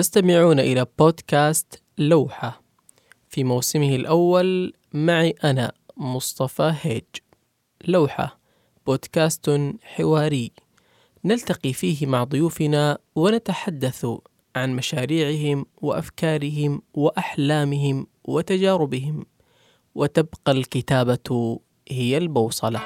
تستمعون إلى بودكاست لوحة في موسمه الأول. معي أنا مصطفى هيج. لوحة بودكاست حواري. نلتقي فيه مع ضيوفنا ونتحدث عن مشاريعهم وأفكارهم وأحلامهم وتجاربهم. وتبقى الكتابة هي البوصلة.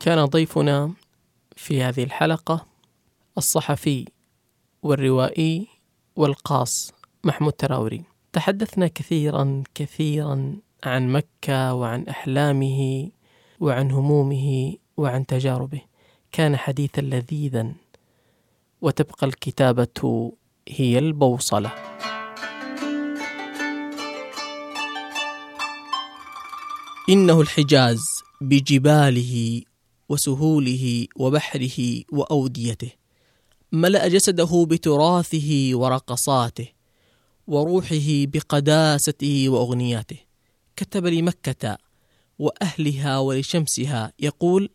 كان ضيفنا في هذه الحلقة الصحفي والروائي والقاص محمود تراوري. تحدثنا كثيرا كثيرا عن مكة وعن أحلامه وعن همومه وعن تجاربه. كان حديثا لذيذا وتبقى الكتابة هي البوصلة. إنه الحجاز بجباله وسهوله وبحره وأوديته. ملأ جسده بتراثه ورقصاته وروحه بقداسته وأغنياته. كتب لمكة وأهلها ولشمسها يقول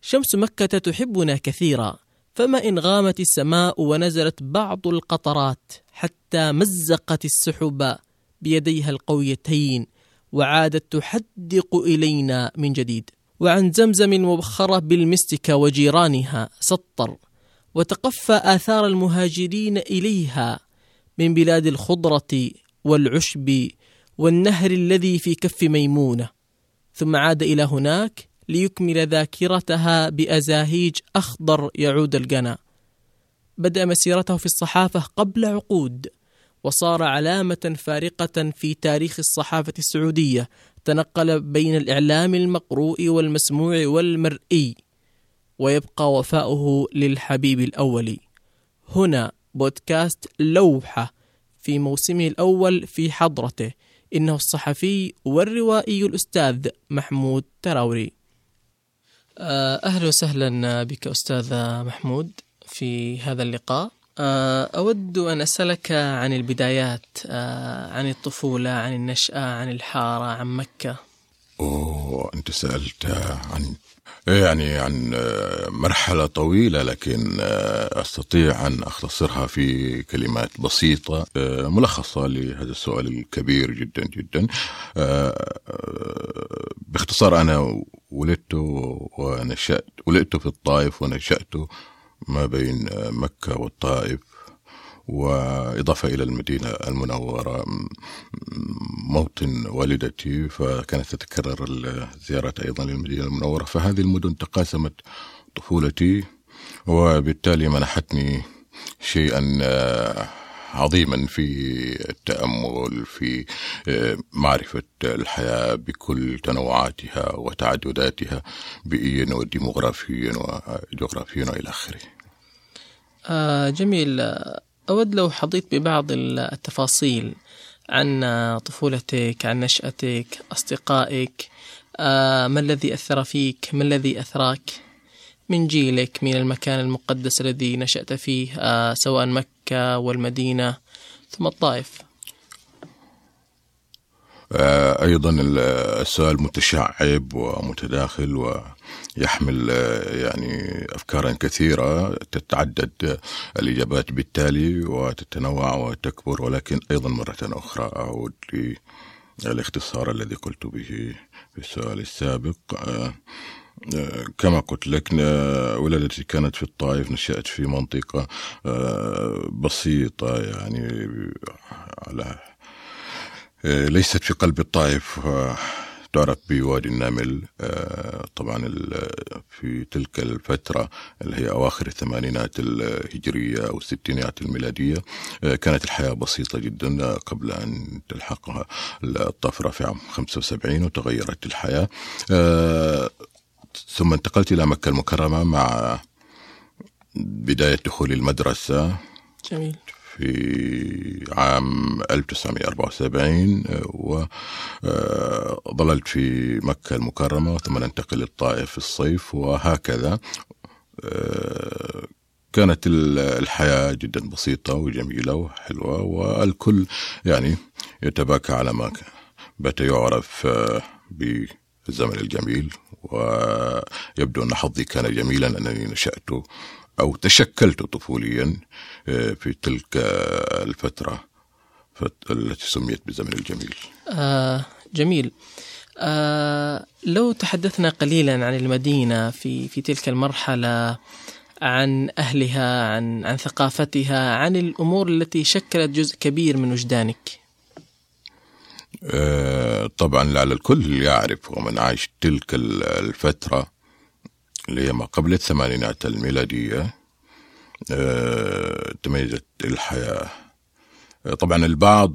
شمس مكة تحبنا كثيرا فما إن غامت السماء ونزلت بعض القطرات حتى مزقت السحب بيديها القويتين وعادت تحدق إلينا من جديد. وعن زمزم مبخرة بالمستك وجيرانها سطر وتقفى آثار المهاجرين إليها من بلاد الخضرة والعشب والنهر الذي في كف ميمونة. ثم عاد إلى هناك ليكمل ذاكرتها بأزاهيج أخضر يعود الجنى بدأ مسيرته في الصحافة قبل عقود وصار علامة فارقة في تاريخ الصحافة السعودية تنقل بين الإعلام المقروء والمسموع والمرئي ويبقى وفاؤه للحبيب الأول. هنا بودكاست لوحة في موسمه الأول في حضرته إنه الصحفي والروائي الأستاذ محمود تراوري. آه، أهلا وسهلا بك أستاذ محمود في هذا اللقاء. أود أن أسألك عن البدايات آه، عن الطفولة عن النشأة عن الحارة عن مكة. أوه أنت سألت عن يعني عن آه، مرحلة طويلة لكن أستطيع أن أختصرها في كلمات بسيطة ملخصة لهذا السؤال الكبير جدا جدا. باختصار أنا ولدت ونشأت ولدت في الطائف ونشأت ما بين مكة والطائف وإضافة إلى المدينة المنورة موطن والدتي فكانت تتكرر الزيارات أيضا للمدينة المنورة. فهذه المدن تقاسمت طفولتي وبالتالي منحتني شيئا عظيما في التأمل في معرفة الحياة بكل تنوعاتها وتعدداتها بيئيا وديموغرافيا وجغرافيا والى آخره. آه جميل. أود لو حظيت ببعض التفاصيل عن طفولتك عن نشأتك أصدقائك آه ما الذي أثر فيك؟ ما الذي أثراك؟ من جيلك من المكان المقدس الذي نشأت فيه آه سواء مكة والمدينة ثم الطائف. آه أيضا السؤال متشعب ومتداخل ويحمل يعني أفكارا كثيرة. تتعدد الإجابات بالتالي وتتنوع وتكبر ولكن أيضا مرة أخرى أعود للاختصار الذي قلت به في السؤال السابق. آه كما قلت لك ولادتي كانت في الطائف نشأت في منطقة آه، بسيطة يعني على آه، ليست في قلب الطائف آه، تعرف بوادي النمل طبعا في تلك الفترة اللي هي أواخر الثمانينات الهجرية أو الستينات الميلادية كانت الحياة بسيطة جدا قبل أن تلحقها الطفرة في عام 75 وتغيرت الحياة. ثم انتقلت إلى مكة المكرمة مع بداية دخولي المدرسة جميل. في عام 1974 وظللت في مكة المكرمة ثم ننتقل للطائف في الصيف وهكذا. كانت الحياة جدا بسيطة وجميلة وحلوة والكل يعني يتباكى على ما بات يعرف بالزمن الجميل. ويبدو أن حظي كان جميلا أنني نشأت أو تشكلت طفوليا في تلك الفترة التي سميت بالزمن الجميل. آه جميل. آه لو تحدثنا قليلا عن المدينة في في تلك المرحلة عن أهلها عن عن ثقافتها عن الأمور التي شكلت جزء كبير من وجدانك. آه طبعا لعل الكل يعرف ومن عاش تلك الفترة اللي هي ما قبل الثمانينات الميلادية آه تميزت الحياة. طبعا البعض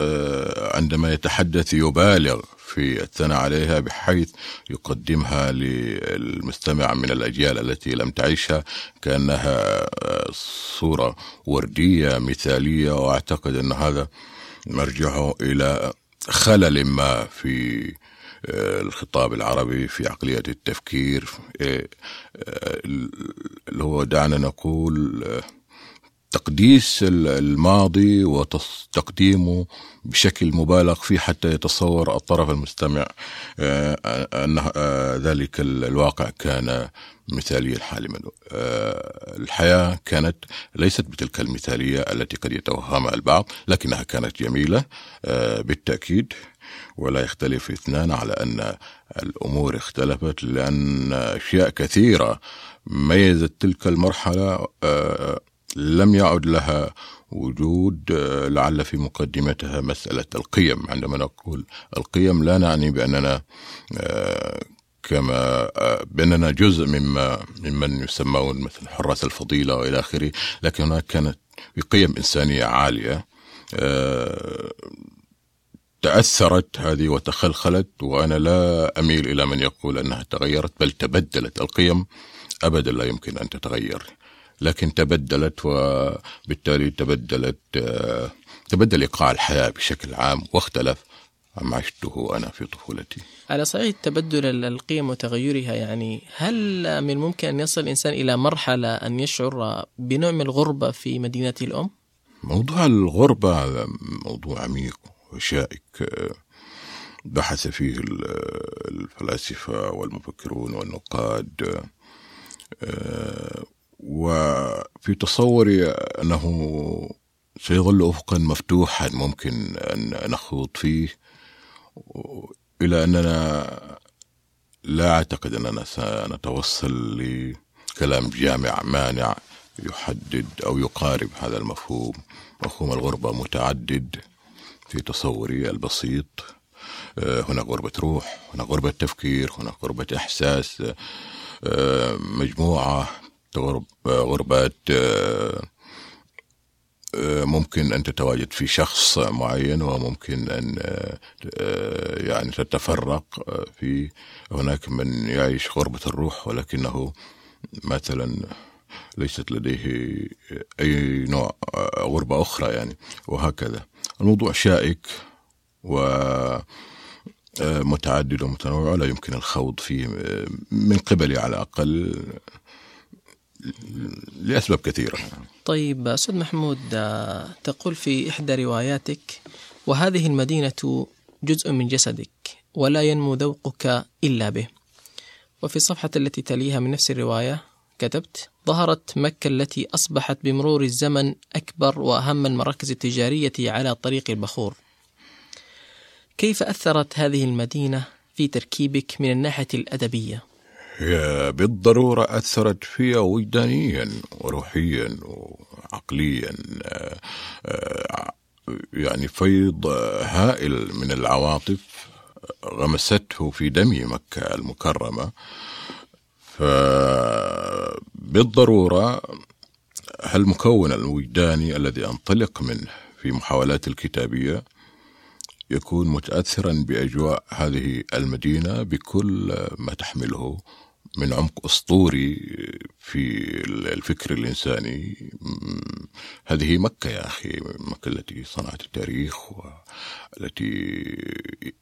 آه، عندما يتحدث يبالغ في الثناء عليها بحيث يقدمها للمستمع من الأجيال التي لم تعيشها كأنها آه، صورة وردية مثالية وأعتقد أن هذا مرجعه إلى خلل ما في آه، الخطاب العربي في عقلية التفكير. اللي هو دعنا نقول تقديس الماضي وتقديمه بشكل مبالغ فيه حتى يتصور الطرف المستمع آه، أن آه، ذلك الواقع كان مثالي الحال منه. آه، الحياة كانت ليست بتلك المثالية التي قد يتوهمها البعض لكنها كانت جميلة بالتأكيد ولا يختلف اثنان على أن الأمور اختلفت لأن أشياء كثيرة ميزت تلك المرحلة لم يعد لها وجود آه، لعل في مقدمتها مسألة القيم. عندما نقول القيم لا نعني بأننا آه، كما آه، بأننا جزء مما ممن يسمون مثل حراس الفضيلة وإلى آخره لكن هناك كانت قيم إنسانية عالية تأثرت هذه وتخلخلت وأنا لا أميل إلى من يقول أنها تغيرت بل تبدلت القيم. أبدا لا يمكن أن تتغير. لكن تبدلت وبالتالي تبدلت تبدل إيقاع الحياة بشكل عام واختلف عما عشته أنا في طفولتي على صعيد تبدل القيم وتغيرها يعني هل من الممكن أن يصل الإنسان إلى مرحلة أن يشعر بنوع من الغربة في مدينته الأم؟ موضوع الغربة موضوع عميق وشائك بحث فيه الفلاسفة والمفكرون والنقاد وفي تصوري أنه سيظل أفقا مفتوحا ممكن أن نخوض فيه إلى أننا لا أعتقد أننا سنتوصل لكلام جامع مانع يحدد أو يقارب هذا المفهوم. مفهوم الغربة متعدد في تصوري البسيط. هناك غربة روح هناك غربة تفكير هناك غربة إحساس مجموعة غرب غربات آه، آه، ممكن أن تتواجد في شخص معين وممكن أن آه، يعني تتفرق في هناك من يعيش غربة الروح ولكنه مثلا ليست لديه أي نوع غربة أخرى يعني وهكذا. الموضوع شائك و متعدد ومتنوع ولا يمكن الخوض فيه من قبلي على الأقل. لأسباب كثيرة. طيب أستاذ محمود تقول في إحدى رواياتك وهذه المدينة جزء من جسدك ولا ينمو ذوقك إلا به. وفي الصفحة التي تليها من نفس الرواية كتبت ظهرت مكة التي أصبحت بمرور الزمن أكبر وأهم المراكز التجارية على طريق البخور. كيف أثرت هذه المدينة في تركيبك من الناحية الأدبية؟ هي بالضرورة أثرت فيها وجدانيا وروحيا وعقليا آه، يعني فيض هائل من العواطف غمسته في دم مكة المكرمة. فبالضرورة هالمكون الوجداني الذي أنطلق منه في محاولاتي الكتابية يكون متأثرا بأجواء هذه المدينة بكل ما تحمله؟ من عمق أسطوري في الفكر الإنساني. هذه مكة يا أخي مكة التي صنعت التاريخ والتي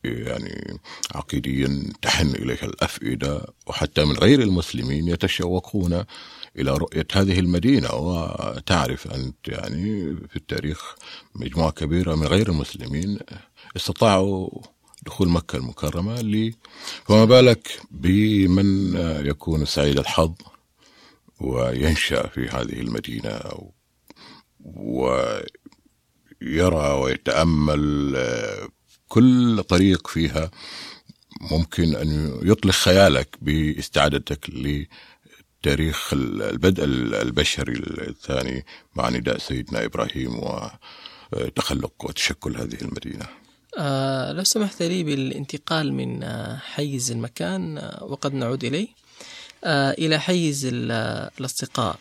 يعني عقيديا تحن إليها الأفئدة وحتى من غير المسلمين يتشوقون إلى رؤية هذه المدينة. وتعرف أنت يعني في التاريخ مجموعة كبيرة من غير المسلمين استطاعوا دخول مكة المكرمة لي فما بالك بمن يكون سعيد الحظ وينشأ في هذه المدينة ويرى ويتأمل كل طريق فيها ممكن أن يطلق خيالك باستعادتك لتاريخ البدء البشري الثاني مع نداء سيدنا إبراهيم وتخلق وتشكل هذه المدينة. آه لو سمحت لي بالانتقال من آه حيز المكان آه وقد نعود إليه آه إلى حيز الأصدقاء.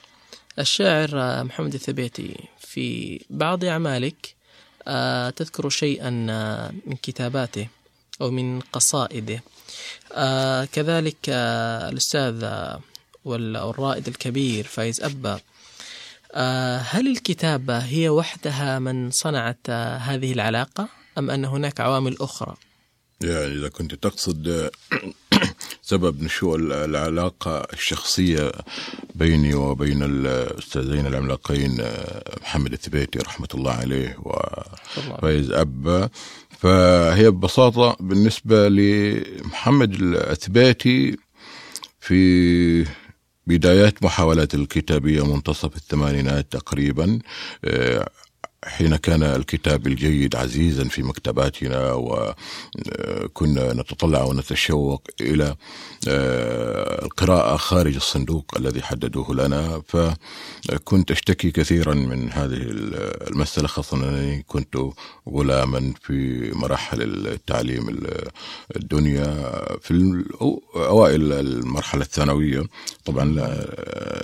الشاعر آه محمد الثبيتي في بعض أعمالك آه تذكر شيئا آه من كتاباته أو من قصائده. آه كذلك آه الأستاذ آه والرائد الكبير فايز أبا. آه هل الكتابة هي وحدها من صنعت آه هذه العلاقة؟ أم أن هناك عوامل أخرى؟ يعني إذا كنت تقصد سبب نشوء العلاقة الشخصية بيني وبين الأستاذين العملاقين محمد الثبيتي رحمة الله عليه وفايز أبا فهي ببساطة بالنسبة لمحمد الثبيتي في بدايات محاولات الكتابية منتصف الثمانينات تقريبا حين كان الكتاب الجيد عزيزا في مكتباتنا وكنا نتطلع ونتشوق إلى القراءة خارج الصندوق الذي حددوه لنا. فكنت أشتكي كثيرا من هذه المسألة خاصة أنني كنت غلاما في مراحل التعليم الدنيا. في أوائل المرحلة الثانوية طبعا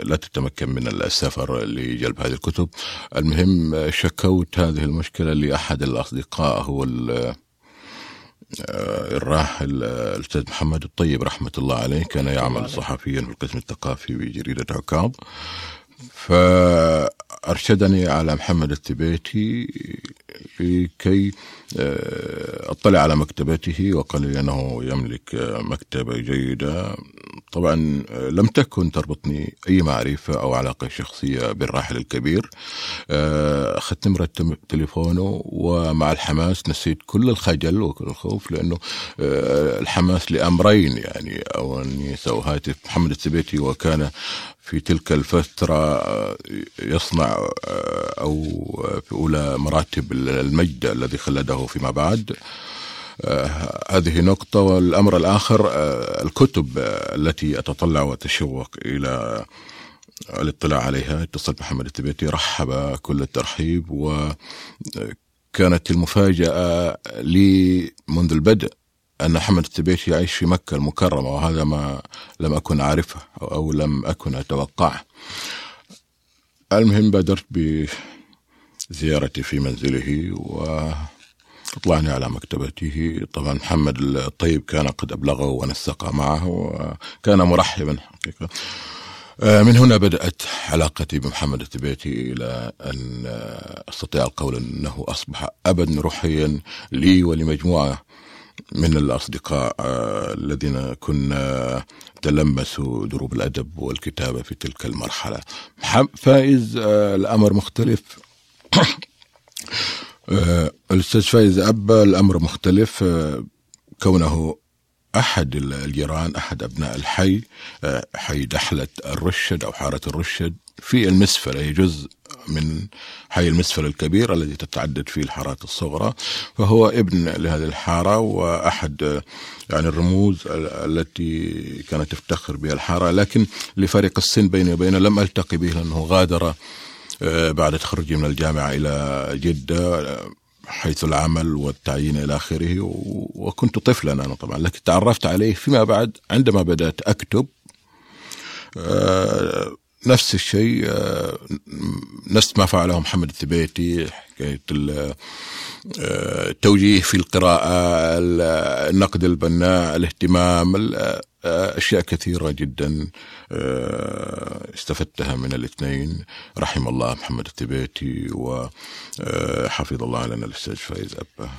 لا تتمكن من السفر لجلب هذه الكتب. المهم شكوا شكوت هذه المشكلة لأحد الأصدقاء هو الراحل الأستاذ محمد الطيب رحمة الله عليه. كان يعمل صحفيا في القسم الثقافي بجريدة عكاظ فأرشدني على محمد الثبيتي لكي اطلع على مكتبته وقال لي أنه يملك مكتبة جيدة. طبعا لم تكن تربطني أي معرفة أو علاقة شخصية بالراحل الكبير. اخذت نمره تليفونه ومع الحماس نسيت كل الخجل وكل الخوف لأنه الحماس لأمرين يعني أو أني سأهاتف محمد الثبيتي وكان في تلك الفترة يصنع أو في أولى مراتب المجد الذي خلده فيما بعد. هذه نقطة. والأمر الآخر الكتب التي أتطلع وأتشوق إلى الاطلاع عليها. اتصل محمد التبيتي رحب كل الترحيب. وكانت المفاجأة لي منذ البدء أن محمد التبيتي يعيش في مكة المكرمة وهذا ما لم أكن أعرفه أو لم أكن أتوقعه. المهم بادرت بزيارتي في منزله وأطلعني على مكتبته. طبعا محمد الطيب كان قد أبلغه ونسق معه وكان مرحبا حقيقة. من هنا بدأت علاقتي بمحمد التبيتي إلى أن أستطيع القول أنه أصبح أبا روحيا لي ولمجموعة من الأصدقاء الذين كنا تلمسوا دروب الأدب والكتابة في تلك المرحلة. فائز الأمر مختلف. الأستاذ فايز أبا الأمر مختلف. كونه أحد الجيران أحد أبناء الحي حي دحلة الرشد أو حارة الرشد في المسفلة هي جزء من حي المسفل الكبير الذي تتعدد فيه الحارات الصغرى فهو ابن لهذه الحارة وأحد يعني الرموز التي كانت تفتخر بها الحارة لكن لفرق السن بيني وبينه لم ألتقي به لأنه غادر بعد تخرجي من الجامعة إلى جدة حيث العمل والتعيين إلى آخره وكنت طفلا أنا طبعا لكن تعرفت عليه فيما بعد عندما بدأت أكتب نفس الشيء نفس ما فعله محمد الثبيتي حكاية التوجيه في القراءة النقد البناء الاهتمام أشياء كثيرة جدا استفدتها من الاثنين. رحم الله محمد الثبيتي وحفظ الله لنا الأستاذ فايز أبا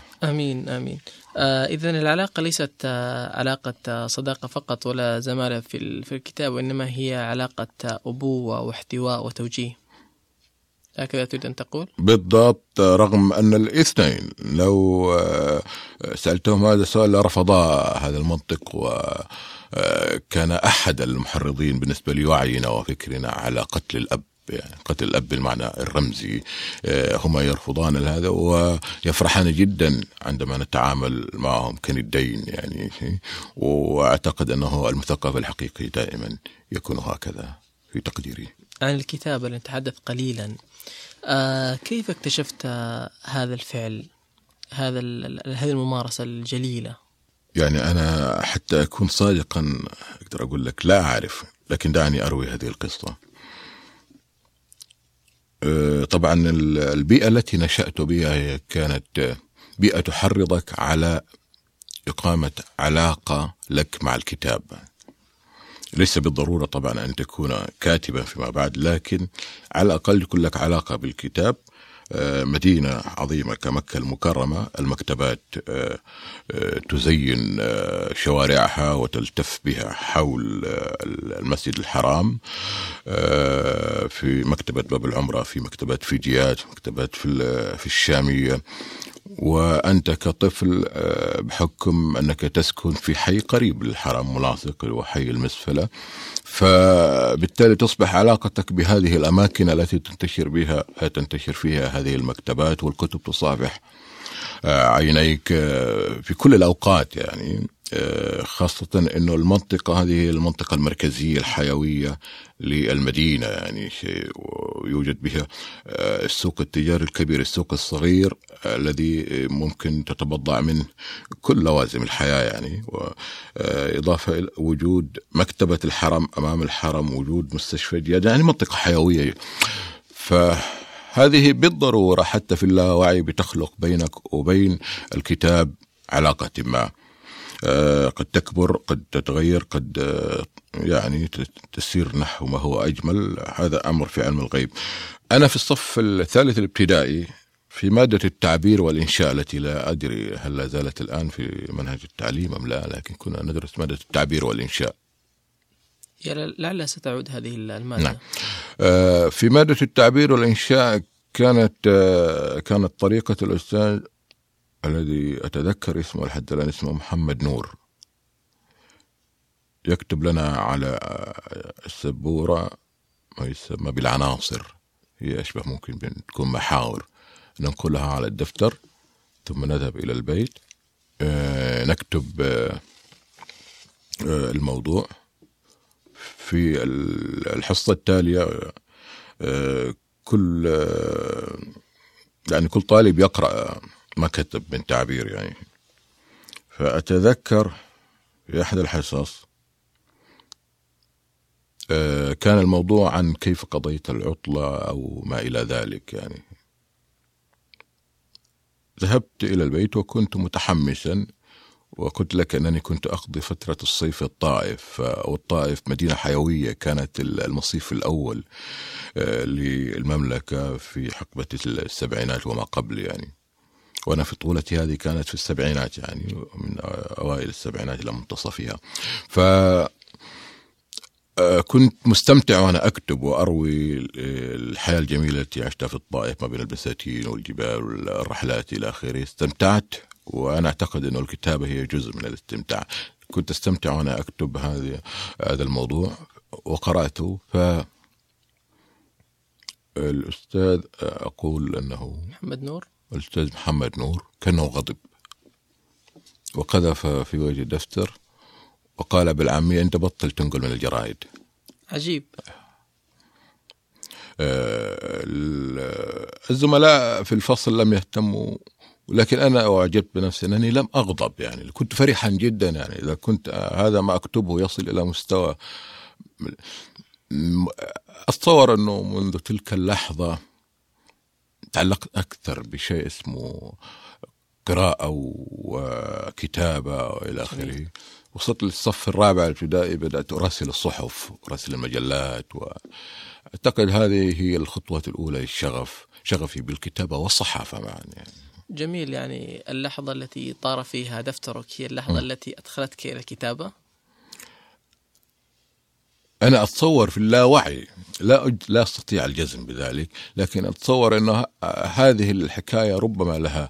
آمين آه اذا العلاقة ليست آه علاقة صداقة فقط ولا زمالة في في الكتاب وإنما هي علاقة أبوة واحتواء وتوجيه. هكذا تريد أن تقول؟ بالضبط رغم أن الاثنين لو سألتهم هذا السؤال لرفضا هذا المنطق وكان أحد المحرضين بالنسبة لوعينا وفكرنا على قتل الأب يعني قتل الأب بالمعنى الرمزي هما يرفضان هذا ويفرحان جدا عندما نتعامل معهم كندين يعني وأعتقد أنه المثقف الحقيقي دائما يكون هكذا في تقديري عن الكتابة لنتحدث قليلا آه كيف اكتشفت هذا الفعل هذا هذه الممارسة الجليلة؟ يعني أنا حتى أكون صادقا أقدر أقول لك لا أعرف لكن دعني أروي هذه القصة. طبعا البيئة التي نشأت بها كانت بيئة تحرضك على إقامة علاقة لك مع الكتاب. ليس بالضرورة طبعا أن تكون كاتبا فيما بعد لكن على الأقل يكون لك علاقة بالكتاب. مدينة عظيمة كمكة المكرمة. المكتبات تزين شوارعها وتلتف بها حول المسجد الحرام. في مكتبة باب العمرة في مكتبات فيجيات مكتبات في الشامية. وأنت كطفل بحكم أنك تسكن في حي قريب للحرم ملاصق وحي المسفلة. فبالتالي تصبح علاقتك بهذه الأماكن التي تنتشر بها تنتشر فيها هذه المكتبات والكتب تصافح. عينيك في كل الأوقات يعني خاصة أنه المنطقة هذه المنطقة المركزية الحيوية للمدينة يعني يوجد بها السوق التجاري الكبير السوق الصغير الذي ممكن تتبضع منه كل لوازم الحياة يعني وإضافة إلى وجود مكتبة الحرم أمام الحرم وجود مستشفى جياد يعني منطقة حيوية. فهذه بالضرورة حتى في اللاوعي بتخلق بينك وبين الكتاب علاقة ما. قد تكبر قد تتغير قد يعني تسير نحو ما هو أجمل. هذا أمر في علم الغيب. أنا في الصف الثالث الابتدائي في مادة التعبير والإنشاء التي لا أدري هل لا زالت الآن في منهج التعليم أم لا لكن كنا ندرس مادة التعبير والإنشاء. لعل ستعود هذه المادة. نعم. في مادة التعبير والإنشاء كانت كانت طريقة الأستاذ الذي أتذكر اسمه لحد الآن اسمه محمد نور. يكتب لنا على السبورة ما يسمى بالعناصر هي أشبه ممكن تكون محاور. ننقلها على الدفتر ثم نذهب إلى البيت. نكتب الموضوع في الحصة التالية كل يعني كل طالب يقرأ ما كتب من تعبير يعني. فأتذكر في أحد الحصص كان الموضوع عن كيف قضيت العطلة أو ما إلى ذلك يعني. ذهبت إلى البيت وكنت متحمسا وقلت لك أنني كنت أقضي فترة الصيف في الطائف والطائف مدينة حيوية كانت المصيف الأول للمملكة في حقبة السبعينات وما قبل يعني. وأنا في طفولتي هذه كانت في السبعينات يعني من أوائل السبعينات إلى منتصفها. ف كنت مستمتع وأنا أكتب وأروي الحياة الجميلة التي عشتها في الطائف ما بين البساتين والجبال والرحلات إلى آخره. استمتعت وأنا أعتقد إنه الكتابة هي جزء من الاستمتاع. كنت أستمتع وأنا أكتب هذا هذا الموضوع وقرأته ف الأستاذ أقول إنه محمد نور. الأستاذ محمد نور كأنه غضب. وقذف في وجه الدفتر وقال بالعامية أنت بطل تنقل من الجرائد. عجيب. الزملاء في الفصل لم يهتموا لكن أنا أعجبت بنفسي أنني لم أغضب يعني كنت فرحا جدا يعني. إذا كنت هذا ما أكتبه يصل إلى مستوى أتصور أنه منذ تلك اللحظة تعلقت أكثر بشيء اسمه قراءة وكتابة وإلى آخره. وصلت للصف الرابع الابتدائي بدأت أراسل الصحف أراسل المجلات وأعتقد هذه هي الخطوة الأولى للشغف شغفي بالكتابة والصحافة معا يعني. جميل يعني اللحظة التي طار فيها دفترك هي اللحظة م. التي أدخلتك إلى الكتابة أنا أتصور في اللاوعي لا لا أستطيع الجزم بذلك لكن أتصور أن هذه الحكاية ربما لها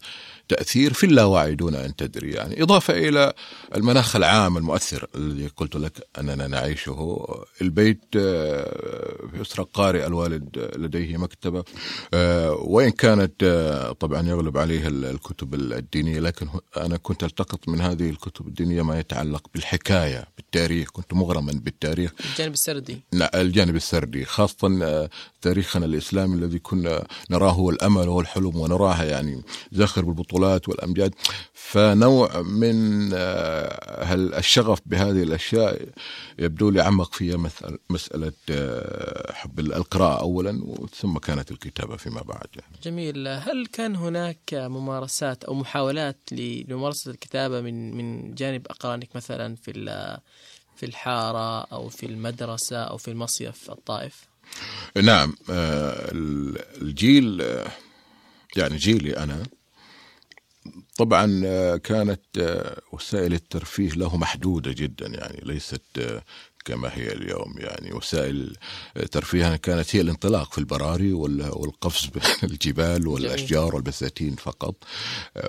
تأثير في اللاوعي دون أن تدري. يعني إضافة إلى المناخ العام المؤثر الذي قلت لك أننا نعيشه. البيت آه، في أسرة قارئة الوالد لديه مكتبة آه، وإن كانت آه، طبعا يغلب عليها الكتب الدينية لكن أنا كنت ألتقط من هذه الكتب الدينية ما يتعلق بالحكاية بالتاريخ. كنت مغرما بالتاريخ. الجانب السردي. نعم الجانب السردي. خاصة تاريخنا الإسلامي الذي كنا نراه هو الأمل والحلم ونراها يعني زاخر بالبطولات البطولات والأمجاد فنوع من آه، الشغف بهذه الأشياء يبدو لي عمق فيها مسألة آه، حب القراءة اولا ثم كانت الكتابة فيما بعد يعني. جميل هل كان هناك ممارسات أو محاولات لممارسة الكتابة من من جانب أقرانك مثلا في في الحارة أو في المدرسة أو في المصيف الطائف؟ نعم آه، الجيل يعني جيلي أنا طبعا آه، كانت آه، وسائل الترفيه له محدودة جدا يعني ليست آه، كما هي اليوم يعني وسائل ترفيهنا كانت هي الانطلاق في البراري والقفز بين الجبال والأشجار والبساتين فقط.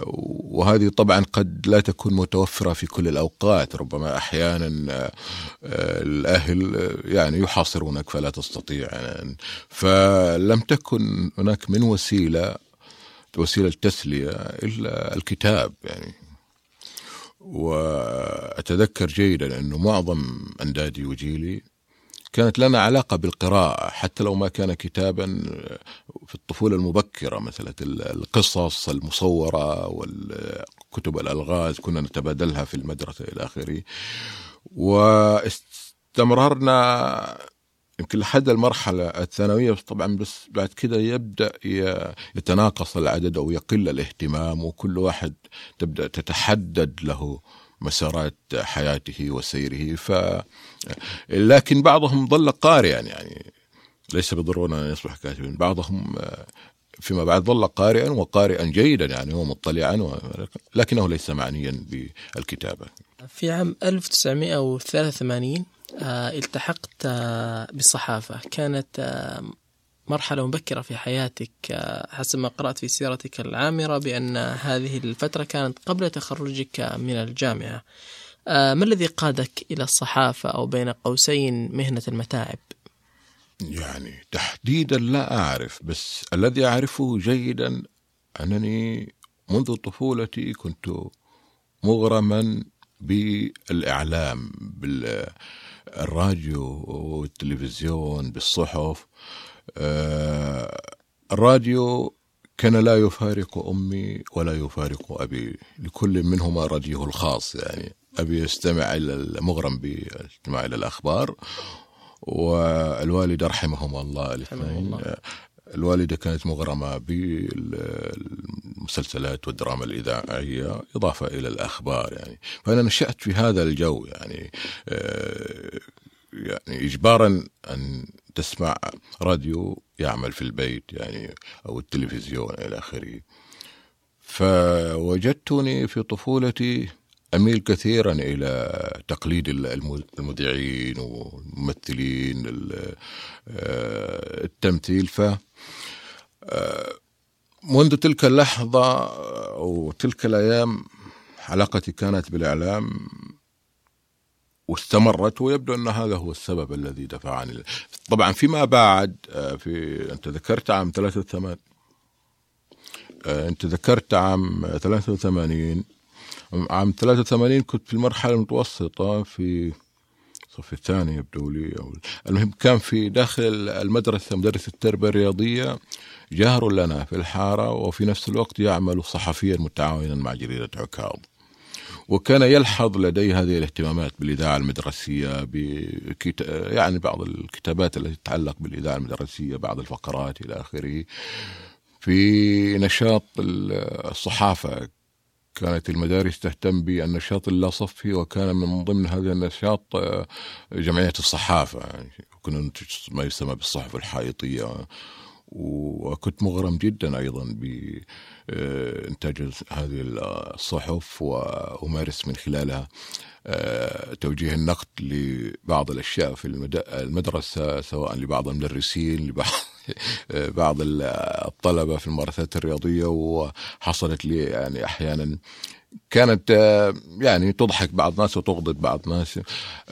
وهذه طبعا قد لا تكون متوفرة في كل الأوقات ربما أحيانا الأهل يعني يحاصرونك فلا تستطيع فلم تكن هناك من وسيلة وسيلة تسليه إلا الكتاب يعني. وأتذكر جيدا انه معظم أندادي وجيلي كانت لنا علاقة بالقراءة حتى لو ما كان كتابا في الطفولة المبكرة مثلا القصص المصورة والكتب الألغاز كنا نتبادلها في المدرسة إلى آخره. واستمررنا يمكن لحد المرحلة الثانوية طبعا بس بعد كده يبدأ يتناقص العدد أو يقل الاهتمام وكل واحد تبدأ تتحدد له مسارات حياته وسيره. ف لكن بعضهم ظل قارئا يعني ليس بالضرورة أن يصبح كاتبا. بعضهم فيما بعد ظل قارئا وقارئا جيدا يعني هو مطلعا لكنه ليس معنيا بالكتابة. في عام 1983 آه، التحقت آه، بالصحافة كانت آه، مرحلة مبكرة في حياتك حسب ما قرأت في سيرتك العامرة بأن هذه الفترة كانت قبل تخرجك من الجامعة ما الذي قادك إلى الصحافة أو بين قوسين مهنة المتاعب؟ يعني تحديدا لا أعرف بس الذي أعرفه جيدا أنني منذ طفولتي كنت مغرما بالإعلام بال الراديو والتلفزيون بالصحف. آه، الراديو كان لا يفارق أمي ولا يفارق أبي لكل منهما راديوه الخاص يعني. أبي يستمع إلى مغرم بالاستماع إلى الأخبار والوالد رحمهما الله الاثنين الوالدة كانت مغرمة بالمسلسلات والدراما الإذاعية إضافة إلى الأخبار يعني. فأنا نشأت في هذا الجو يعني آه، يعني إجبارا أن تسمع راديو يعمل في البيت يعني أو التلفزيون إلى آخره. فوجدتني في طفولتي أميل كثيرا إلى تقليد المذيعين والممثلين آه، التمثيل. ف منذ تلك اللحظة أو تلك الأيام علاقتي كانت بالإعلام واستمرت ويبدو أن هذا هو السبب الذي دفعني طبعا فيما بعد آه، في أنت ذكرت عام 83 أنت ذكرت عام 83 عام 83 كنت في المرحلة المتوسطة في الصف الثاني يبدو لي أو المهم كان في داخل المدرسة مدرسة التربية الرياضية جار لنا في الحارة وفي نفس الوقت يعمل صحفيا متعاونا مع جريدة عكاظ. وكان يلحظ لدي هذه الاهتمامات بالإذاعة المدرسية بكت... يعني بعض الكتابات التي تتعلق بالإذاعة المدرسية بعض الفقرات إلى آخره. في نشاط الصحافة كانت المدارس تهتم بالنشاط اللاصفي وكان من ضمن هذا النشاط آه، جمعية الصحافة. يعني كنا ننتج ما يسمى بالصحف الحائطية. وكنت مغرم جدا أيضا بانتاج هذه الصحف وأمارس من خلالها آه، توجيه النقد لبعض الأشياء في المدرسة سواء لبعض المدرسين لبعض بعض الطلبة في الممارسات الرياضية وحصلت لي يعني أحيانا كانت يعني تضحك بعض الناس وتغضب بعض الناس.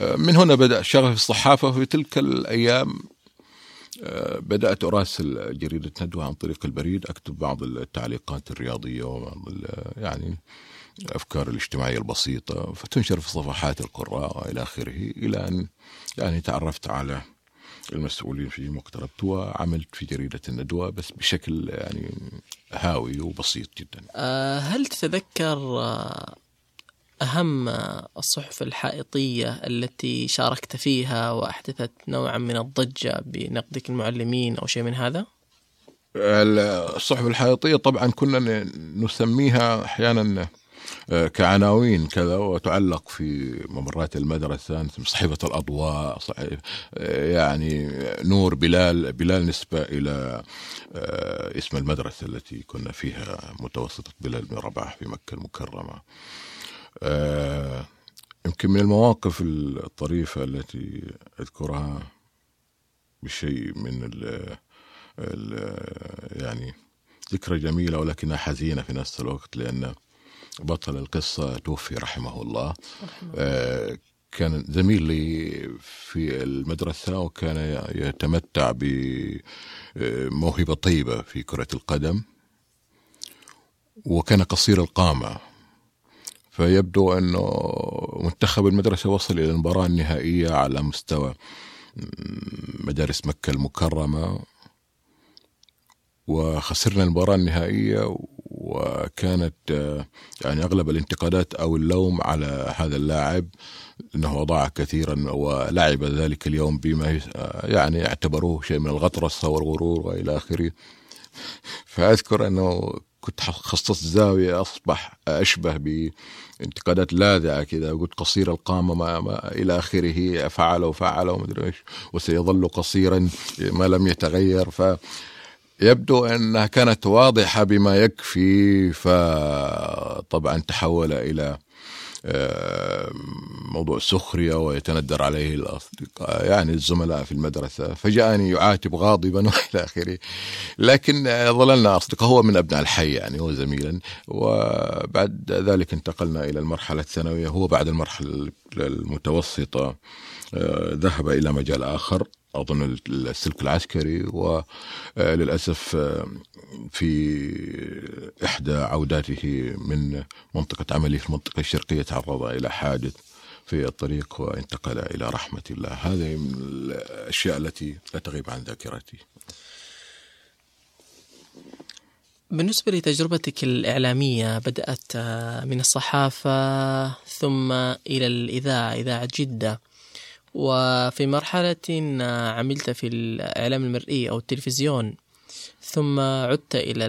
من هنا بدأ شغف الصحافة. في تلك الأيام بدأت أراسل جريدة ندوة عن طريق البريد. أكتب بعض التعليقات الرياضية وبعض يعني الأفكار الاجتماعية البسيطة فتنشر في صفحات القراء وإلى آخره إلى أن يعني تعرفت على المسؤولين في مقتربت وعملت في جريدة الندوة بس بشكل يعني هاوي وبسيط جدا أه، هل تتذكر أه، أهم الصحف الحائطية التي شاركت فيها وأحدثت نوعا من الضجة بنقدك المعلمين أو شيء من هذا؟ الصحف الحائطية طبعا كنا نسميها أحيانا كعناوين كذا وتعلق في ممرات المدرسة صحيفة الأضواء صحيفة آه، يعني نور بلال بلال نسبة إلى آه، اسم المدرسة التي كنا فيها متوسطة بلال بن رباح في مكة المكرمة. يمكن من المواقف الطريفة التي أذكرها بشيء من ال ال يعني ذكرى جميلة ولكنها حزينة في نفس الوقت لأن بطل القصة توفي رحمه الله. رحمه. آه كان زميل لي في المدرسة وكان يتمتع بموهبة طيبة في كرة القدم. وكان قصير القامة. فيبدو أنه منتخب المدرسة وصل إلى المباراة النهائية على مستوى مدارس مكة المكرمة. وخسرنا المباراة النهائية وكانت يعني أغلب الانتقادات أو اللوم على هذا اللاعب أنه ضاع كثيرا ولعب ذلك اليوم بما يعني اعتبروه شيء من الغطرسة والغرور وإلى آخره. فأذكر أنه كنت خصصت زاوية أصبح أشبه بانتقادات لاذعة كذا. قلت قصير القامة ما, ما إلى آخره فعل وفعل ومدري إيش وسيظل قصيرا ما لم يتغير. ف يبدو أنها كانت واضحة بما يكفي فطبعا تحول إلى آه، موضوع سخرية ويتندر عليه الأصدقاء يعني الزملاء في المدرسة فجاءني يعاتب غاضبا وإلى آخره. لكن ظللنا أصدقاء هو من أبناء الحي يعني هو زميلا وبعد ذلك انتقلنا إلى المرحلة الثانوية هو بعد المرحلة المتوسطة آه، ذهب إلى مجال آخر. أظن السلك العسكري وللأسف آه، في إحدى عوداته من منطقة عملي في المنطقة الشرقية تعرض إلى حادث في الطريق وانتقل إلى رحمة الله. هذه من الأشياء التي لا تغيب عن ذاكرتي. بالنسبة لتجربتك الإعلامية بدأت آه، من الصحافة ثم إلى الإذاعة إذاعة جدة. وفي مرحلة عملت في الإعلام المرئي أو التلفزيون ثم عدت إلى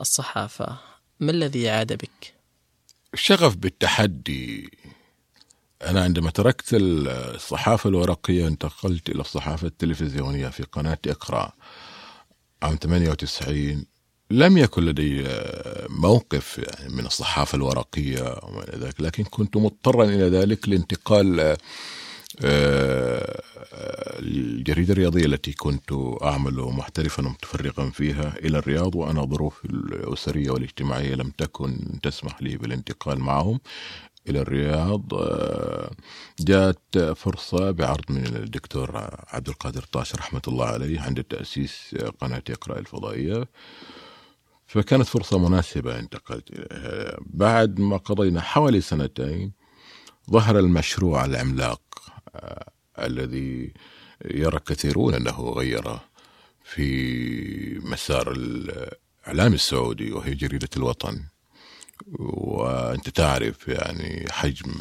الصحافة. ما الذي عاد بك؟ الشغف بالتحدي. أنا عندما تركت الصحافة الورقية انتقلت إلى الصحافة التلفزيونية في قناة إقرأ عام 98 لم يكن لدي موقف يعني من الصحافة الورقية وما إلى ذلك لكن كنت مضطرا إلى ذلك لانتقال آه، الجريدة الرياضية التي كنت أعمل محترفا ومتفرغا فيها إلى الرياض وأنا ظروفي الأسرية والاجتماعية لم تكن تسمح لي بالانتقال معهم إلى الرياض. جاءت فرصة بعرض من الدكتور عبد القادر طاش رحمة الله عليه عند تأسيس قناة إقرأ الفضائية. فكانت فرصة مناسبة انتقلت بعد ما قضينا حوالي سنتين ظهر المشروع العملاق الذي يرى كثيرون أنه غير في مسار الإعلام السعودي وهي جريدة الوطن. وأنت تعرف يعني حجم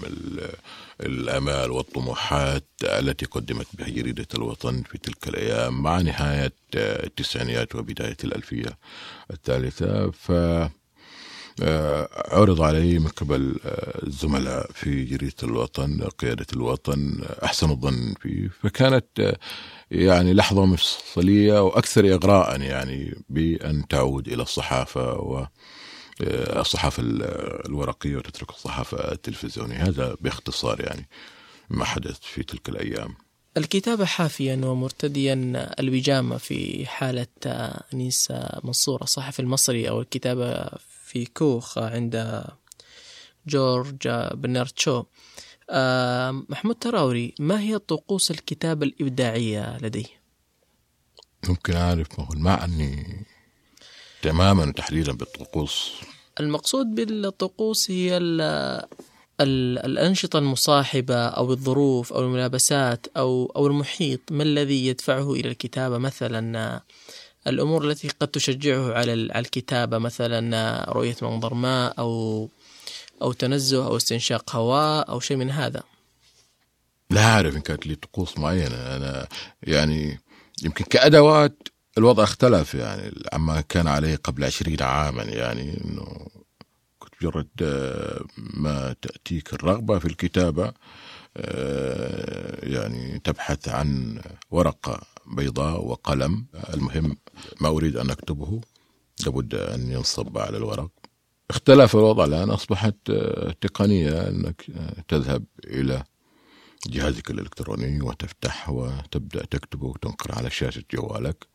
الأمال والطموحات التي قدمت بها جريدة الوطن في تلك الأيام مع نهاية التسعينيات وبداية الألفية الثالثة. ف عرض علي من قبل آه، الزملاء في جريدة الوطن قيادة الوطن أحسن الظن فيه. فكانت آه، يعني لحظة مفصلية وأكثر إغراء يعني بأن تعود إلى الصحافة و الصحافة الورقية وتترك الصحافة التلفزيونية. هذا باختصار يعني ما حدث في تلك الأيام. الكتابة حافيا ومرتديا البيجامة في حالة أنيس منصور الصحفي المصري أو الكتابة في كوخ عند جورج بنيرتشو. محمود تراوري ما هي طقوس الكتابة الإبداعية لديه؟ ممكن أعرف ما هو المعني تماما تحديدا بالطقوس؟ المقصود بالطقوس هي الأنشطة المصاحبة أو الظروف أو الملابسات أو أو المحيط. ما الذي يدفعه إلى الكتابة؟ مثلا الأمور التي قد تشجعه على الكتابة مثلا رؤية منظر ما أو أو تنزه أو استنشاق هواء أو شيء من هذا. لا أعرف إن كانت لي طقوس معينة. أنا يعني يمكن كأدوات الوضع اختلف يعني عما كان عليه قبل عشرين عاما يعني أنه مجرد آه، ما تأتيك الرغبة في الكتابة آه، يعني تبحث عن ورقة بيضاء وقلم. المهم ما أريد أن أكتبه. لابد أن ينصب على الورق. اختلف الوضع الآن. أصبحت تقنية أنك تذهب إلى جهازك الإلكتروني وتفتح وتبدأ تكتب وتنقر على شاشة جوالك.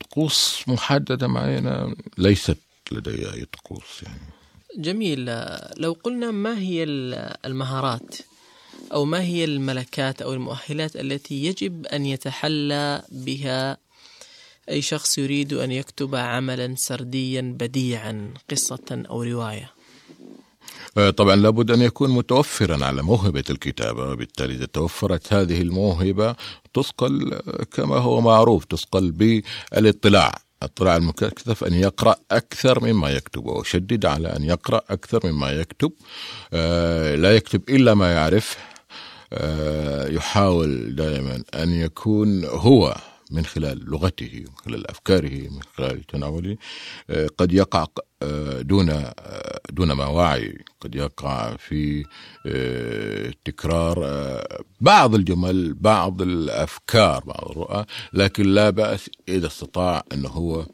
طقوس محددة معينة ليست لدي أي طقوس يعني. جميل. لو قلنا ما هي المهارات؟ أو ما هي الملكات أو المؤهلات التي يجب أن يتحلى بها أي شخص يريد أن يكتب عملا سرديا بديعا قصة أو رواية؟ آه، طبعا لابد أن يكون متوفرا على موهبة الكتابة وبالتالي إذا توفرت هذه الموهبة تثقل كما هو معروف تثقل بالاطلاع. اطلاع المكتف أن يقرأ أكثر مما يكتب وأشدد على أن يقرأ أكثر مما يكتب. آه، لا يكتب إلا ما يعرف آه، يحاول دائما أن يكون هو من خلال لغته من خلال أفكاره من خلال تناوله آه، قد يقع آه، دون آه، دون ما وعي قد يقع في تكرار بعض الجمل بعض الأفكار بعض الرؤى لكن لا بأس إذا استطاع أنه هو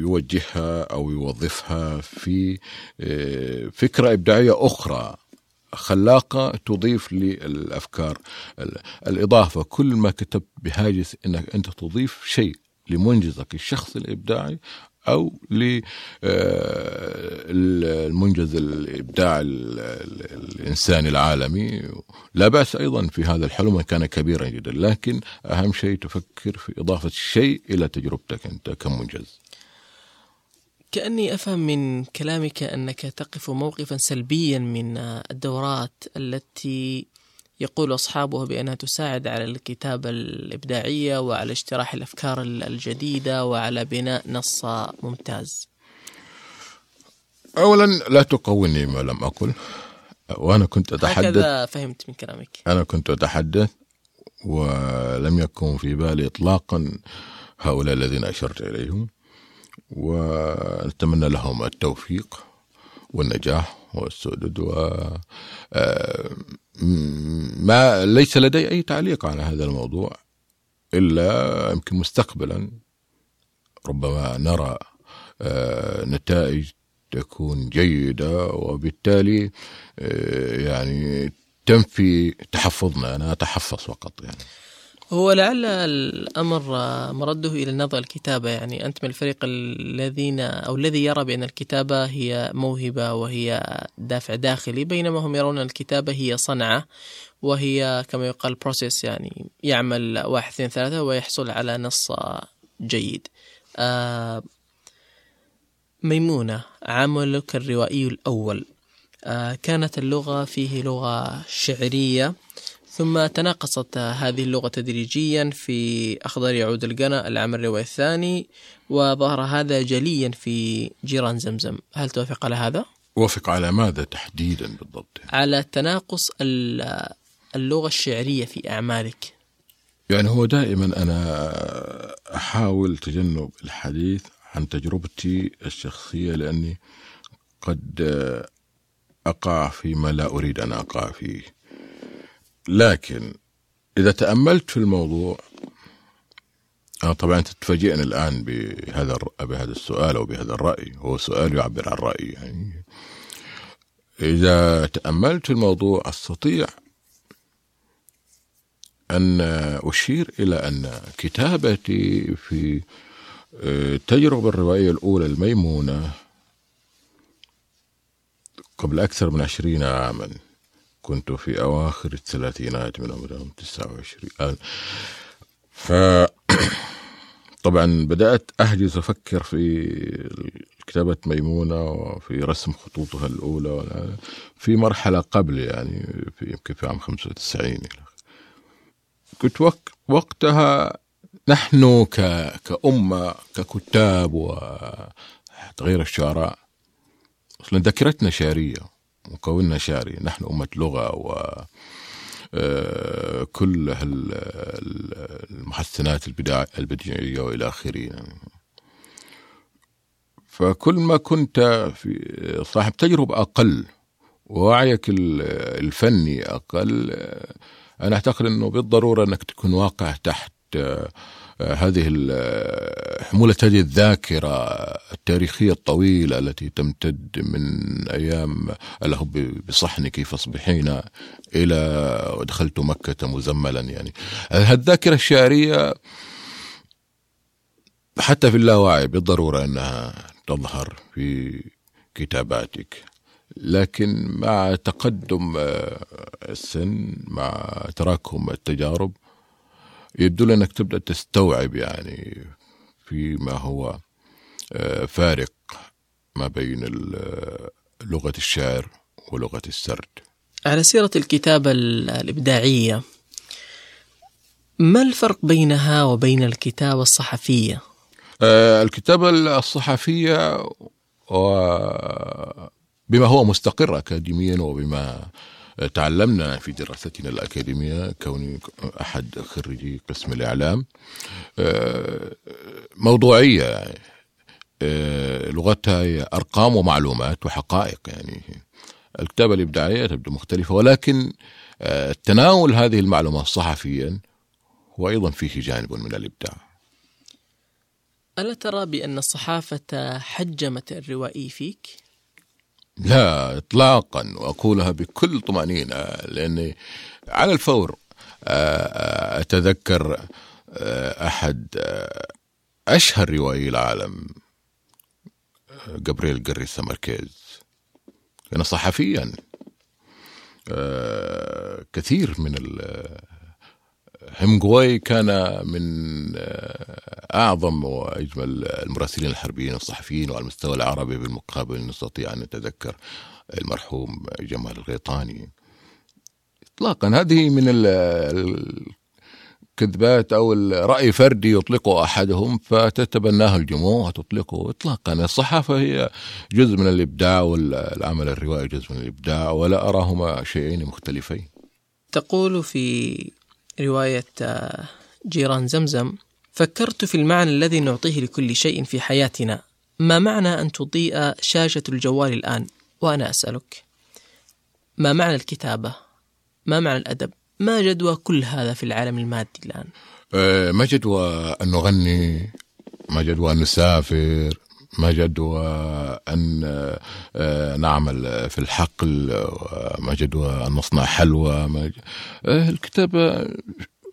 يوجهها أو يوظفها في فكرة إبداعية أخرى. خلاقة تضيف للأفكار. الإضافة كل ما كتبت بهاجس أنك أنت تضيف شيء لمنجزك الشخصي الإبداعي أو للمنجز آه، الإبداع الإنساني العالمي. لا بأس أيضا في هذا الحلم كان كبيرا جدا لكن أهم شيء تفكر في إضافة شيء إلى تجربتك أنت كمنجز. كأني أفهم من كلامك أنك تقف موقفا سلبيا من الدورات التي يقول أصحابها بأنها تساعد على الكتابة الإبداعية وعلى اجتراح الأفكار الجديدة وعلى بناء نص ممتاز. أولا لا تقولني ما لم أقل وأنا كنت أتحدث هكذا فهمت من كلامك. أنا كنت أتحدث ولم يكن في بالي إطلاقا هؤلاء الذين أشرت إليهم. ونتمنى لهم التوفيق والنجاح والسدد و آه، ما ليس لدي أي تعليق على هذا الموضوع إلا يمكن مستقبلا ربما نرى آه، نتائج تكون جيدة وبالتالي آه، يعني تنفي تحفظنا. أنا أتحفظ فقط يعني. هو لعل الأمر مرده إلى النظر الكتابة. يعني أنت من الفريق الذين أو الذي يرى بأن الكتابة هي موهبة وهي دافع داخلي بينما هم يرون الكتابة هي صنعة وهي كما يقال بروسيس يعني يعمل واحد اثنين ثلاثة ويحصل على نص جيد. آه، ميمونة عملك الروائي الأول. آه، كانت اللغة فيه لغة شعرية. ثم تناقصت هذه اللغة تدريجيا في أخضر يعود القنا العام الروائي الثاني وظهر هذا جليا في جيران زمزم هل توافق على هذا؟ وافق على ماذا تحديدا بالضبط؟ على تناقص اللغة الشعرية في أعمالك يعني هو دائما أنا أحاول تجنب الحديث عن تجربتي الشخصية لأني قد أقع فيما لا أريد أن أقع فيه لكن إذا تأملت في الموضوع أنا طبعا تتفاجئني الآن بهذا بهذا السؤال أو بهذا الرأي. هو سؤال يعبر عن رأيي يعني. إذا تأملت في الموضوع أستطيع أن أشير إلى أن كتابتي في التجربة الروائية الأولى الميمونة قبل أكثر من عشرين عاما كنت في أواخر الثلاثينات من عمرهم تسعة وعشرين. ف طبعا بدأت أهجز أفكر في كتابة ميمونة وفي رسم خطوطها الأولى في مرحلة قبل يعني في يمكن في عام 95 كنت وقتها نحن كأمة ككتاب وتغير الشعراء. أصلا ذاكرتنا شعرية. مكوننا شعري. نحن أمة لغة و آه، كل المحسنات البديعية وإلى آخره. فكل ما كنت في صاحب تجربة أقل ووعيك الفني أقل أنا أعتقد أنه بالضرورة أنك تكون واقع تحت هذه حمولة هذه الذاكرة التاريخية الطويلة التي تمتد من أيام له بصحنك فاصبحين إلى دخلت مكة مزملا يعني. الذاكرة الشعرية حتى في اللاوعي بالضرورة أنها تظهر في كتاباتك. لكن مع تقدم السن مع تراكم التجارب يبدو لي إنك تبدأ تستوعب يعني فيما هو آه، فارق ما بين لغة الشعر ولغة السرد. على سيرة الكتابة الإبداعية ما الفرق بينها وبين الكتابة الصحفية؟ آه، الكتابة الصحفية بما هو مستقر اكاديميا وبما تعلمنا في دراستنا الأكاديمية كوني أحد خريجي قسم الإعلام آه، موضوعية يعني لغتها هي أرقام ومعلومات وحقائق يعني الكتابة الإبداعية تبدو مختلفة ولكن آه، تناول هذه المعلومات صحفيا هو أيضا فيه جانب من الإبداع ألا ترى بأن الصحافة حجمت الروائي فيك؟ لا اطلاقا وأقولها بكل طمأنينة لاني على الفور آه، آه، أتذكر آه، أحد أشهر روائي العالم جابرييل جاريسا ماركيز. كان صحفيا كثير من هيمغواي كان من آه، أعظم وأجمل المراسلين الحربيين الصحفيين وعلى المستوى العربي بالمقابل نستطيع أن نتذكر المرحوم جمال الغيطاني. اطلاقا هذه من الكذبات أو الرأي فردي يطلقه أحدهم فتتبناه الجموع وتطلقه. اطلاقا الصحافة هي جزء من الإبداع والعمل الروائي جزء من الإبداع ولا أراهما شيئين مختلفين. تقول في رواية آه، جيران زمزم. فكرت في المعنى الذي نعطيه لكل شيء في حياتنا. ما معنى أن تضيء شاشة الجوال الآن؟ وأنا أسألك. ما معنى الكتابة؟ ما معنى الأدب؟ ما جدوى كل هذا في العالم المادي الآن؟ آه، ما جدوى أن نغني؟ ما جدوى أن نسافر؟ ما جدوى أن آه، نعمل في الحقل ما جدوى أن نصنع حلوى آه، الكتابة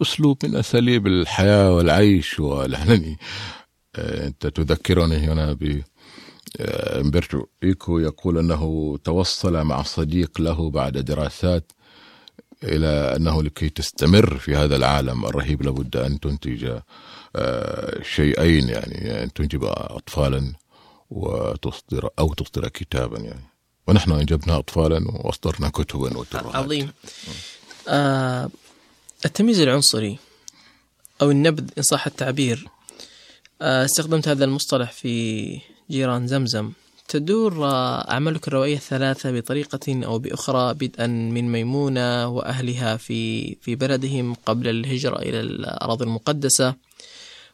أسلوب من أساليب الحياة والعيش ولهنني آه، أنت تذكرني هنا ب أمبرتو إيكو يقول أنه توصل مع صديق له بعد دراسات إلى أنه لكي تستمر في هذا العالم الرهيب لابد أن تنتج شيئين يعني أن تنجب أطفالا وتصدر أو تصدر كتابا يعني. ونحن أنجبنا أطفالا وأصدرنا كتبا وترهات عظيم. آه التمييز العنصري أو النبذ إن صح التعبير آه استخدمت هذا المصطلح في جيران زمزم. تدور آه، أعمالك الروائية الثلاثة بطريقة أو بأخرى بدءا من ميمونة وأهلها في في بلدهم قبل الهجرة إلى الأراضي المقدسة.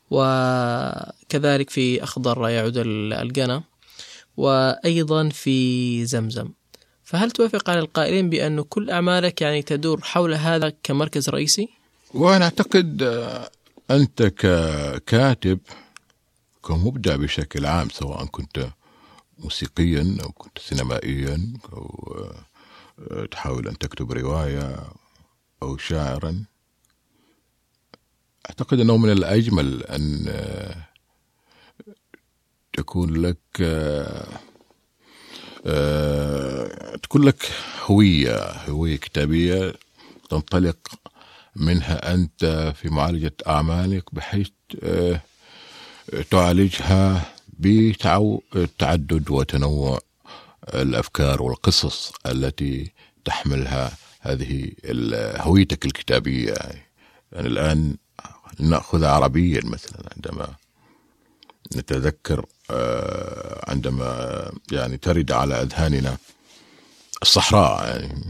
وكذلك في أخضر يعود القنا وأيضا في زمزم فهل توافق على القائلين بأن كل أعمالك يعني تدور حول هذا كمركز رئيسي؟ وأنا أعتقد آه، أنت ككاتب كمبدع بشكل عام سواء كنت موسيقيا أو كنت سينمائيا أو آه، تحاول أن تكتب رواية أو شاعرا أعتقد أنه من الأجمل أن آه، تكون لك آه، تكون لك هوية هوية كتابية تنطلق منها أنت في معالجة أعمالك بحيث تعالجها بتعدد وتنوع الأفكار والقصص التي تحملها هذه هويتك الكتابية. يعني الآن ناخذ عربيا مثلا عندما نتذكر آه، عندما يعني ترد على أذهاننا الصحراء يعني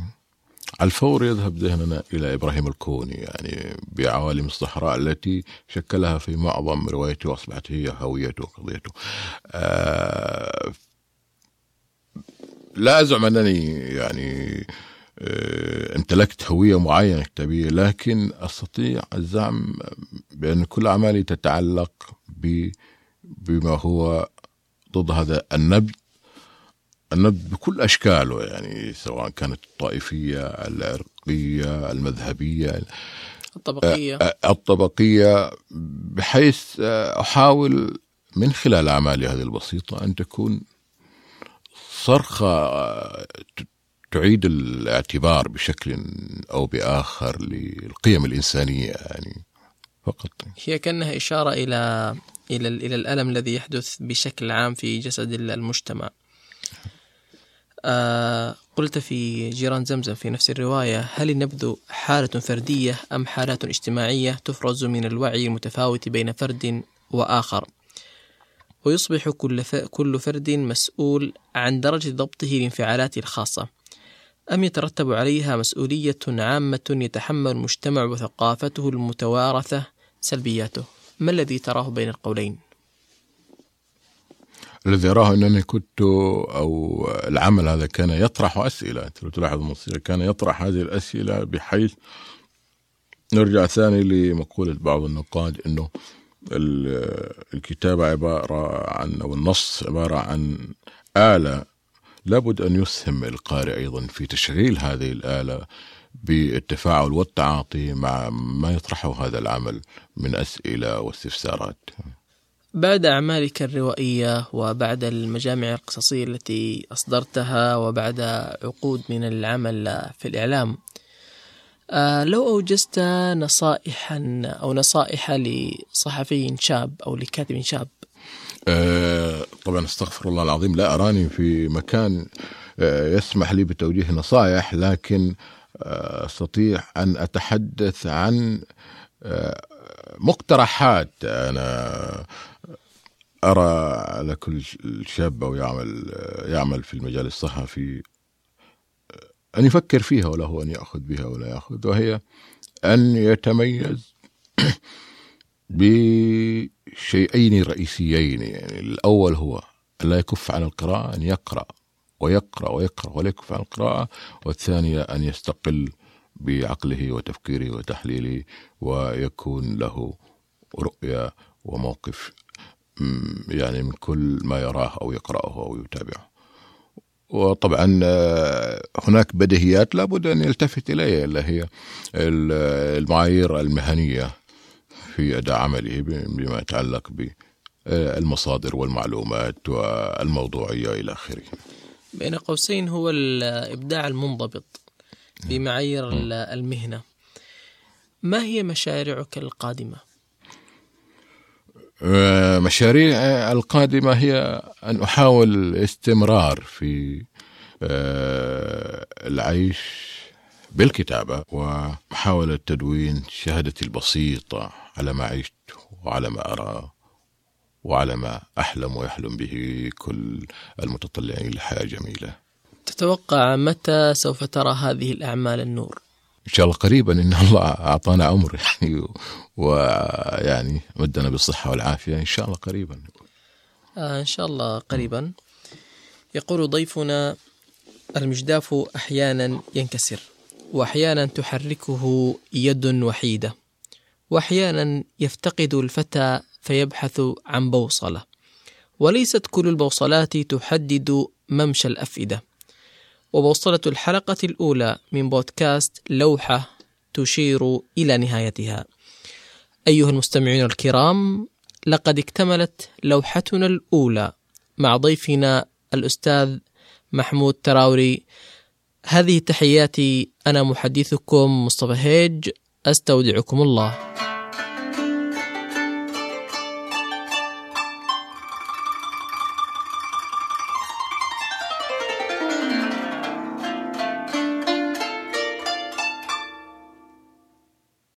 على الفور يذهب ذهننا إلى إبراهيم الكوني يعني بعوالم الصحراء التي شكلها في معظم روايته وأصبحت هي هويته وقضيته. آه لا أزعم أنني يعني امتلكت هوية معينة كتابية لكن أستطيع الزعم بأن كل أعمالي تتعلق بما هو ضد هذا النبذ النبذ بكل أشكاله يعني سواء كانت الطائفية العرقية المذهبية الطبقية. آه، آه، الطبقية بحيث آه، أحاول من خلال أعمالي هذه البسيطة أن تكون صرخة تعيد الاعتبار بشكل أو بآخر للقيم الإنسانية يعني فقط. هي كأنها إشارة إلى إلى إلى الألم الذي يحدث بشكل عام في جسد المجتمع. آه قلت في جيران زمزم في نفس الرواية هل النبذ حالة فردية أم حالات اجتماعية تفرز من الوعي المتفاوت بين فرد وآخر؟ ويصبح كل, كل فرد مسؤول عن درجة ضبطه لانفعالاته الخاصة. أم يترتب عليها مسؤولية عامة يتحمل المجتمع وثقافته المتوارثة سلبياته ما الذي تراه بين القولين؟ الذي أراه أنني كنت أو العمل هذا كان يطرح أسئلة لو تلاحظ الموسيقى كان يطرح هذه الأسئلة بحيث نرجع ثاني لمقولة بعض النقاد أنه الكتابة عبارة عن أو النص عبارة عن آلة لابد أن يسهم القارئ أيضا في تشغيل هذه الآلة بالتفاعل والتعاطي مع ما يطرحه هذا العمل من أسئلة واستفسارات. بعد أعمالك الروائية وبعد المجامع القصصية التي أصدرتها وبعد عقود من العمل في الإعلام آه، لو أوجزت نصائحا أو نصائح لصحفي شاب أو لكاتب شاب أه طبعا استغفر الله العظيم لا أراني في مكان آه، يسمح لي بتوجيه نصائح لكن آه، أستطيع أن أتحدث عن مقترحات أنا أرى على كل شاب أو يعمل يعمل في المجال الصحفي أن يفكر فيها وله أن يأخذ بها ولا يأخذ وهي أن يتميز بشيئين رئيسيين. يعني الأول هو أن لا يكف عن القراءة أن يقرأ ويقرأ ويقرأ ولا يكف عن القراءة. والثانية أن يستقل بعقله وتفكيره وتحليله ويكون له رؤية وموقف يعني من كل ما يراه أو يقرأه أو يتابعه. وطبعا آه، هناك بديهيات لابد أن يلتفت إليها اللي هي المعايير المهنية. في أداء عمله بما يتعلق بالمصادر والمعلومات والموضوعية إلى آخره. بين قوسين هو الإبداع المنضبط بمعايير المهنة. ما هي مشاريعك القادمة؟ آه، مشاريع القادمة هي أن أحاول الاستمرار في آه، العيش بالكتابة ومحاولة تدوين شهادتي البسيطة على ما عشت وعلى ما أرى وعلى ما أحلم ويحلم به كل المتطلعين لحياة جميلة. تتوقع متى سوف ترى هذه الأعمال النور؟ إن شاء الله قريبا إن الله أعطانا عمر يعني ويعني مدنا بالصحة والعافية إن شاء الله قريبا. آه إن شاء الله قريبا. يقول ضيفنا المجداف أحيانا ينكسر. وأحيانا تحركه يد وحيدة وأحيانا يفتقد الفتى فيبحث عن بوصلة. وليست كل البوصلات تحدد ممشى الأفئدة. وبوصلة الحلقة الأولى من بودكاست لوحة تشير إلى نهايتها. أيها المستمعون الكرام لقد اكتملت لوحتنا الأولى مع ضيفنا الأستاذ محمود تراوري. هذه تحياتي أنا محدثكم مصطفى هيج أستودعكم الله.